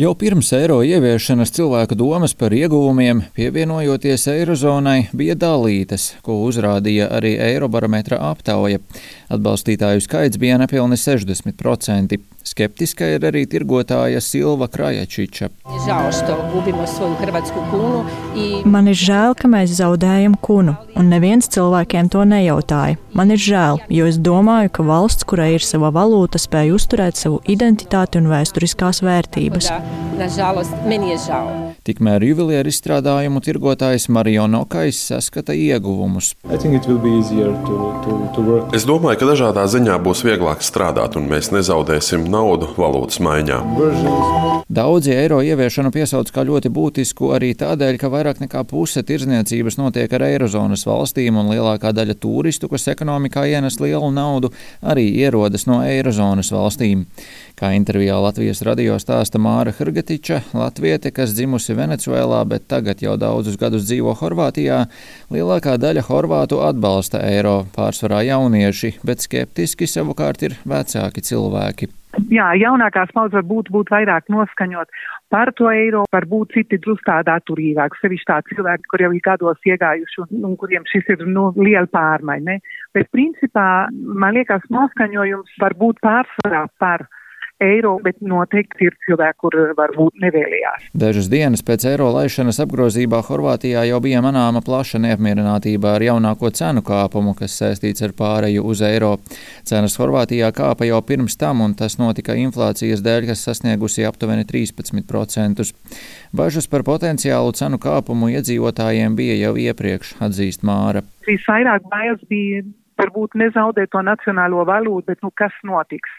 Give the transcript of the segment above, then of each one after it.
Jau pirms eiro ieviešanas cilvēku domas par ieguvumiem, pievienojoties eirozonai, bija dalītas, ko uzrādīja arī Eirobarometra aptauja. Atbalstītāju skaits bija nepilni 60%. Skeptiska ir arī tirgotāja Silva Krajačiča. Man ir žēl, ka mēs zaudējam kunu, un neviens cilvēkiem to nejautāja. Man ir žēl, jo es domāju, ka valsts, kurai ir sava valūta, spēj uzturēt savu identitāti un vēsturiskās vērtības. Tikmēr juvelieru izstrādājumu tirgotājs Marijo Nokais saskata ieguvumus. To, to, to es domāju, ka dažādā ziņā būs vieglāk strādāt, un mēs nezaudēsim naudu valūtas maiņā. Daudzi eiro ieviešanu piesauc kā ļoti būtisku arī tādēļ, ka vairāk nekā puse tirzniecības notiek ar eirozonas valstīm, un lielākā daļa turistu, kas ekonomikā ienes lielu naudu, arī ierodas no eirozonas valstīm. Kā intervijā Latvijas radio stāsta Māra Hrgatiča, latviete, kas dzimusi Venecuēlā, bet tagad jau daudzus gadus dzīvo Horvātijā, lielākā daļa horvātu atbalsta eiro, pārsvarā jaunieši, bet skeptiski savukārt ir vecāki cilvēki. Jā, jaunākās paudzes varbūt būtu vairāk noskaņot par to eiro, varbūt citi drusku tādā atturīgāk, sevišķi tā cilvēki, kur jau ir gados iegājuši un, un kuriem šis ir nu, liela pārmaiņa. Bet principā man liekas noskaņojums var būt pārsvarā par eiro, bet noteikti ir cilvēki, kur varbūt nevēlējās. Dažas dienas pēc eiro laišanas apgrozībā Horvātijā jau bija manāma plaša neapmierinātība ar jaunāko cenu kāpumu, kas saistīts ar pāreju uz eiro. Cenas Horvātijā kāpa jau pirms tam, un tas notika inflācijas dēļ, kas sasniegusi aptuveni 13%. Bažas par potenciālu cenu kāpumu iedzīvotājiem bija jau iepriekš, atzīst Māra. Visvairāk bailes bija varbūt nezaudēt to nacionālo valūtu, bet nu, kas notiks?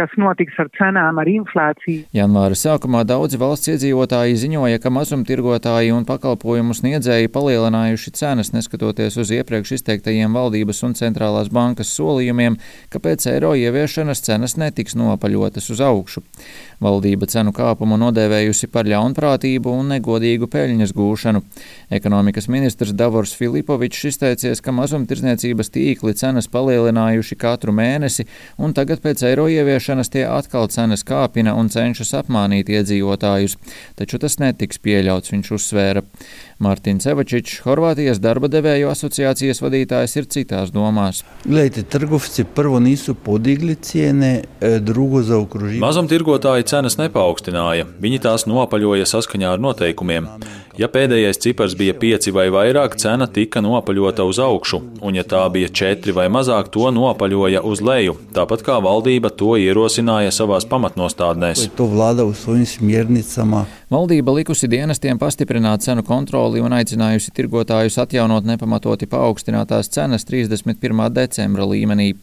Kas notiks ar cenām, ar inflāciju. Janvāra sākumā daudzi valsts iedzīvotāji ziņoja, ka mazumtirgotāji un pakalpojumu sniedzēji palielinājuši cenas, neskatoties uz iepriekš izteiktajiem valdības un centrālās bankas solījumiem, ka pēc eiro ieviešanas cenas netiks nopaļotas uz augšu. Valdība cenu kāpumu nodēvējusi par ļaunprātību un negodīgu peļņas gūšanu. Ekonomikas ministrs Davors Filipovičs izteicies, ka mazumtirdzniecības tīkli cenas palielinājuši katru mēnesi, un tagad pēc eiro ieviešanas tie atkal cenas kāpina un cenšas apmānīt iedzīvotājus. Taču tas netiks pieļauts, viņš uzsvēra. Mārtiņš Evačičs, Horvātijas darba devēju asociācijas vadītājs, ir citās domās. E, drugo zaokružili. Mazumtirgotāji cenas nepaukstināja, viņi tās nopaļoja saskaņā ar noteikumiem. Ja pēdējais cipars bija pieci vai vairāk, cena tika nopaļota uz augšu, un ja tā bija četri vai mazāk, to nopaļoja uz leju, tāpat kā valdība to ierosināja savās pamatnostādnēs. Valdība likusi dienestiem pastiprināt cenu kontroli un aicinājusi tirgotājus atjaunot nepamatoti paaugstinātās cenas 31. decembra līmenī.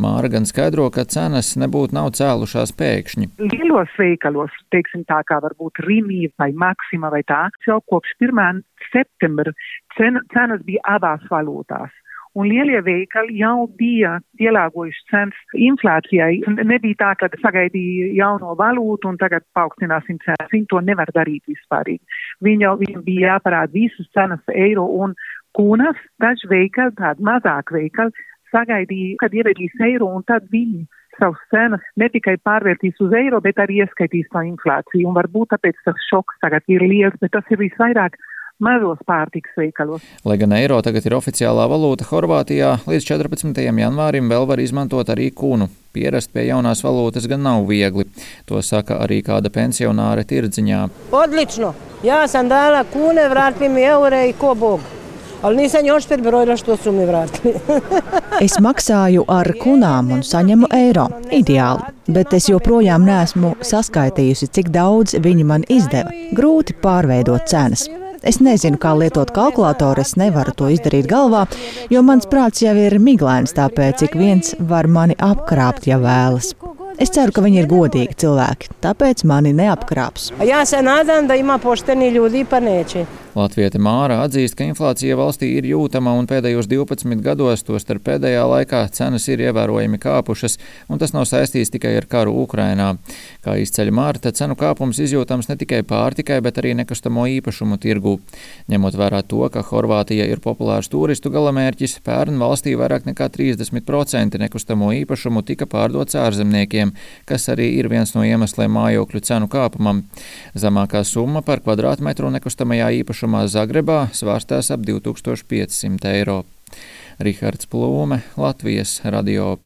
Māra gan skaidro, ka cenas nebūtu nav cēlušās pēkšņi. Lielos veikalos, teiksim tā kā varbūt Rīmī vai Maksima vai tā, jau kopš 1. septembra cen, cenas bija abās valūtās. Un lielie veikali jau bija pielāgojuši cenas inflācijai. Nebija tā, ka sagaidīja jauno valūtu un tagad paaugstināsim cenas. Viņi to nevar darīt vispārīgi. Viņi jau viņiem bija jāparāda visas cenas eiro un kūnas. Daži veikali, tādi mazāk veikali, sagaidīja, kad ievedīs eiro, un tad viņi savus cenas ne tikai pārvērtīs uz eiro, bet arī ieskaitīs to inflāciju. Un varbūt tāpēc tas šoks tagad ir liels, bet tas ir visvairāk mazos pārtikas veikalos. Lai gan eiro tagad ir oficiālā valūta Horvātijā, līdz 14. janvārim vēl var izmantot arī kunu. Pierast pie jaunās valūtas gan nav viegli. To saka arī kāda pensionāre tirdziņā. Odlično! Ja sam dala kune, vrati mi eure i ko bog. Ali nisam još prebrojila što su mi vratili. es maksāju ar kunām un saņemu eiro. Ideāli. Bet es joprojām neesmu saskaitījusi, cik daudz viņi man izdeva. Grūti pārveidot cenas. Es nezinu, kā lietot kalkulātoru, es nevaru to izdarīt galvā, jo mans prāts jau ir miglains, tāpēc ik viens var mani apkrāpt, ja vēlas. Es ceru, ka viņi ir godīgi cilvēki, tāpēc mani neapkrāps. Ja se nadam, da ima pošteni ljudi pa neće. Latvieta Māra atzīst, ka inflācija valstī ir jūtama un pēdējos 12 gados, tostarp pēdējā laikā, cenas ir ievērojami kāpušas, un tas nav saistīts tikai ar karu Ukrainā. Kā izceļ Mārta, cenu kāpums izjūtams ne tikai pārtikai, bet arī nekustamo īpašumu tirgu. Ņemot vērā to, ka Horvātija ir populārs turistu galamērķis, pērn valstī vairāk nekā 30% nekustamo īpašumu tika pārdots ārzemniekiem, kas arī ir viens no iemesliem mājokļu cenu kāpumam. Zemākā summa par kvadrātmetru nekustamajā īpašumā īpašumā Zagrebā svārstās ap 2500 eiro. Rihards Plūme, Latvijas radio.